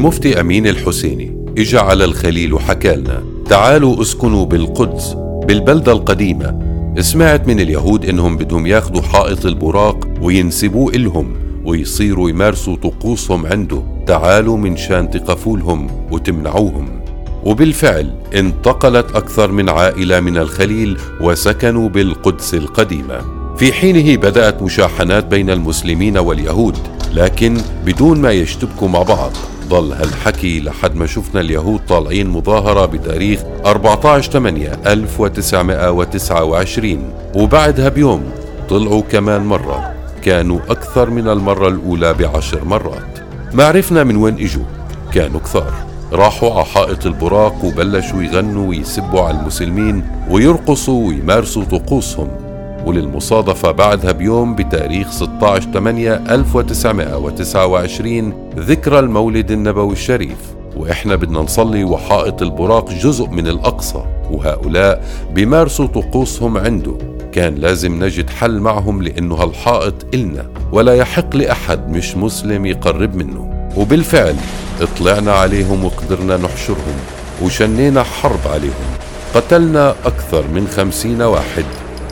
المفتي أمين الحسيني. إجا على الخليل وحكالنا تعالوا اسكنوا بالقدس بالبلدة القديمة. سمعت من اليهود إنهم بدهم ياخدوا حائط البراق وينسبوه إلهم ويصيروا يمارسوا طقوسهم عنده. تعالوا من شان تقفولهم وتمنعوهم. وبالفعل انتقلت أكثر من عائلة من الخليل وسكنوا بالقدس القديمة. في حينه بدأت مشاحنات بين المسلمين واليهود لكن بدون ما يشتبكوا مع بعض. ضل هالحكي لحد ما شفنا اليهود طالعين مظاهرة بتاريخ 14 8 1929 وبعدها بيوم طلعوا كمان مرة. كانوا أكثر من المرة الأولى بعشر مرات. ما عرفنا من وين إجوا. كانوا كثار. راحوا على حائط البراق وبلشوا يغنوا ويسبوا على المسلمين ويرقصوا ويمارسوا طقوسهم. وللمصادفة بعدها بيوم بتاريخ 16 8 1929 ذكرى المولد النبوي الشريف. وإحنا بدنا نصلي وحائط البراق جزء من الأقصى وهؤلاء بيمارسوا طقوسهم عنده. كان لازم نجد حل معهم لأنه هالحائط إلنا ولا يحق لأحد مش مسلم يقرب منه. وبالفعل اطلعنا عليهم وقدرنا نحشرهم وشنينا حرب عليهم. قتلنا أكثر من خمسين واحد.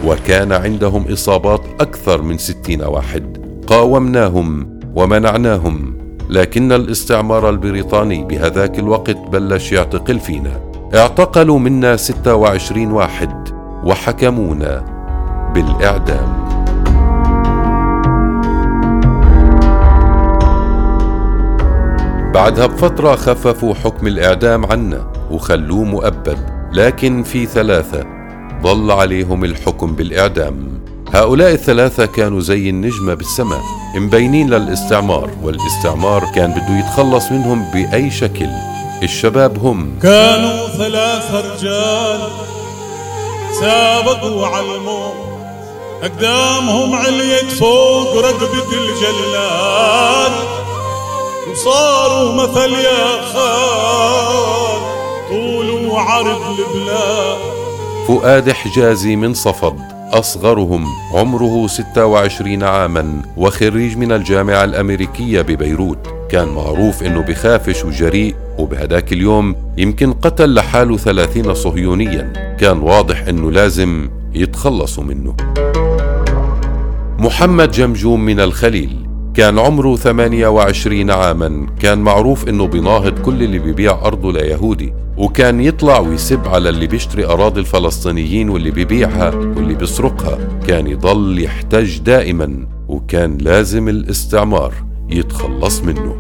وكان عندهم إصابات أكثر من ستين واحد. قاومناهم ومنعناهم لكن الاستعمار البريطاني بهذاك الوقت بلش يعتقل فينا. اعتقلوا منا 26 واحد وحكمونا بالإعدام. بعدها بفترة خففوا حكم الإعدام عنا وخلوه مؤبد لكن في ثلاثة ظل عليهم الحكم بالإعدام. هؤلاء الثلاثة كانوا زي النجمة بالسماء مبينين للاستعمار والاستعمار كان بده يتخلص منهم بأي شكل. الشباب هم. كانوا ثلاثة رجال سابقوا على الموت. أقدامهم عليت فوق رقبة الجلال. وصاروا مثل يا خال طول وعرض البلاد. فؤاد حجازي من صفد أصغرهم عمره 26 عاما وخريج من الجامعة الأمريكية ببيروت. كان معروف إنه بخافش وجريء وبهداك اليوم يمكن قتل لحاله ثلاثين صهيونيا. كان واضح إنه لازم يتخلصوا منه. محمد جمجوم من الخليل. كان عمره 28 عاما. كان معروف إنه بيناهض كل اللي بيبيع أرضه ليهودي وكان يطلع ويسب على اللي بيشتري أراضي الفلسطينيين واللي بيبيعها واللي بيسرقها. كان يضل يحتج دائما وكان لازم الاستعمار يتخلص منه.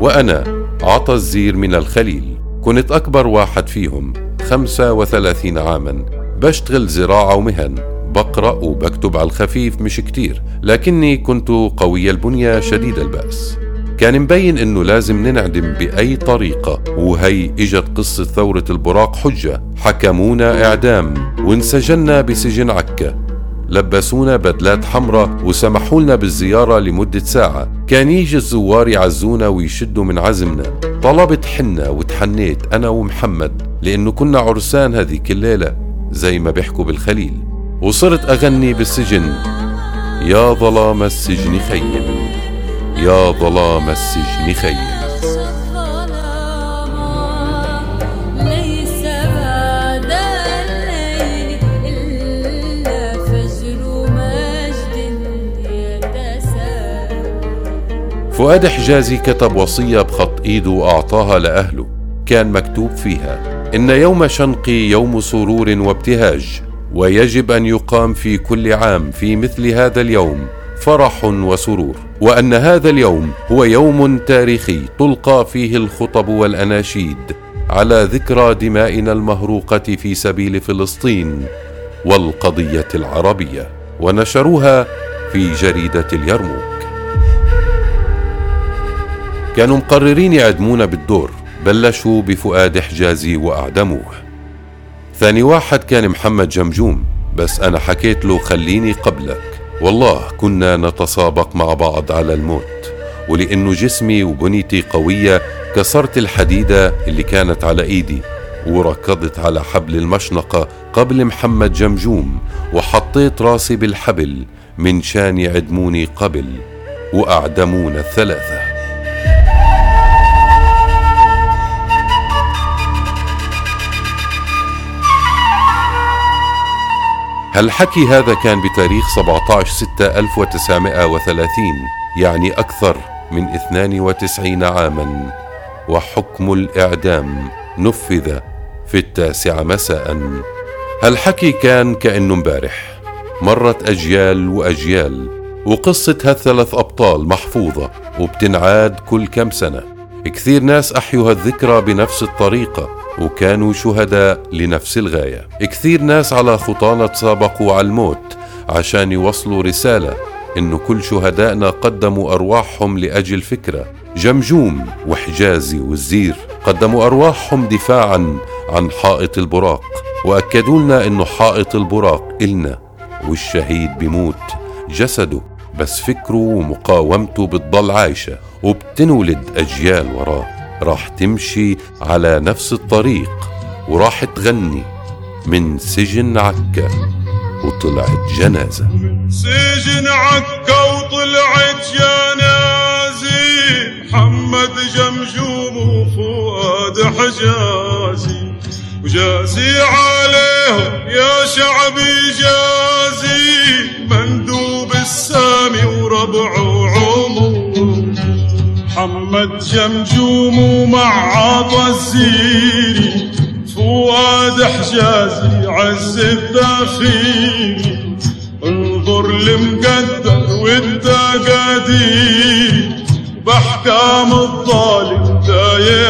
وأنا عطى الزير من الخليل. كنت أكبر واحد فيهم 35 عاما. بشتغل زراعة ومهن. بقرأ وبكتب على الخفيف مش كتير لكني كنت قوي البنية شديد البأس. كان مبين إنه لازم ننعدم بأي طريقة وهي إجت قصة ثورة البراق حجة. حكمونا إعدام وانسجنا بسجن عكا. لبسونا بدلات حمراء وسمحوا لنا بالزيارة لمدة ساعة. كان يجي الزوار يعزونا ويشدوا من عزمنا. طلبت حنا وتحنيت أنا ومحمد لأنه كنا عرسان هذيك الليلة زي ما بيحكوا بالخليل. وصرت أغني بالسجن. يا ظلام السجن خيم يا ظلام السجن خيم فؤاد حجازي كتب وصية بخط إيده وأعطاها لأهله. كان مكتوب فيها إن يوم شنقي يوم سرور وابتهاج. ويجب أن يقام في كل عام في مثل هذا اليوم فرح وسرور وأن هذا اليوم هو يوم تاريخي تلقى فيه الخطب والأناشيد على ذكرى دمائنا المهروقة في سبيل فلسطين والقضية العربية ونشروها في جريدة اليرموك. كانوا مقررين يعدمونا بالدور بلشوا بفؤاد حجازي وأعدموه. ثاني واحد كان محمد جمجوم بس أنا حكيت له خليني قبلك. والله كنا نتسابق مع بعض على الموت ولأنه جسمي وبنيتي قوية كسرت الحديدة اللي كانت على إيدي وركضت على حبل المشنقة قبل محمد جمجوم وحطيت راسي بالحبل من شان يعدموني قبل وأعدمونا الثلاثة. هالحكي هذا كان بتاريخ 17 6 1930 يعني أكثر من 92 عاما. وحكم الإعدام نفذ في التاسعة مساء. هالحكي كان كأنه مبارح. مرت أجيال وأجيال وقصة هالثلاث أبطال محفوظة وبتنعاد كل كم سنة. كثير ناس أحيوا هالذكرى بنفس الطريقة وكانوا شهداء لنفس الغاية. كثير ناس على خطانة تسابقوا على الموت عشان يوصلوا رسالة إنه كل شهدائنا قدموا أرواحهم لأجل فكرة. جمجوم وحجازي والزير قدموا أرواحهم دفاعا عن حائط البراق وأكدوا لنا إنه حائط البراق إلنا والشهيد بيموت جسده. بس فكره ومقاومته بتضل عايشة وبتنولد أجيال وراه. راح تمشي على نفس الطريق وراح تغني من سجن عكا وطلعت جنازة. من سجن عكا وطلعت جنازي محمد جمجوم وفؤاد حجازي. وجازي عليهم يا شعبي جازي. مندوب السامي وربع وعمر محمد جمجوم ومع عطا الزيري فؤاد حجازي عز الداخلي. انظر المقدر والتقادير بأحكام الظالم دايع ثمون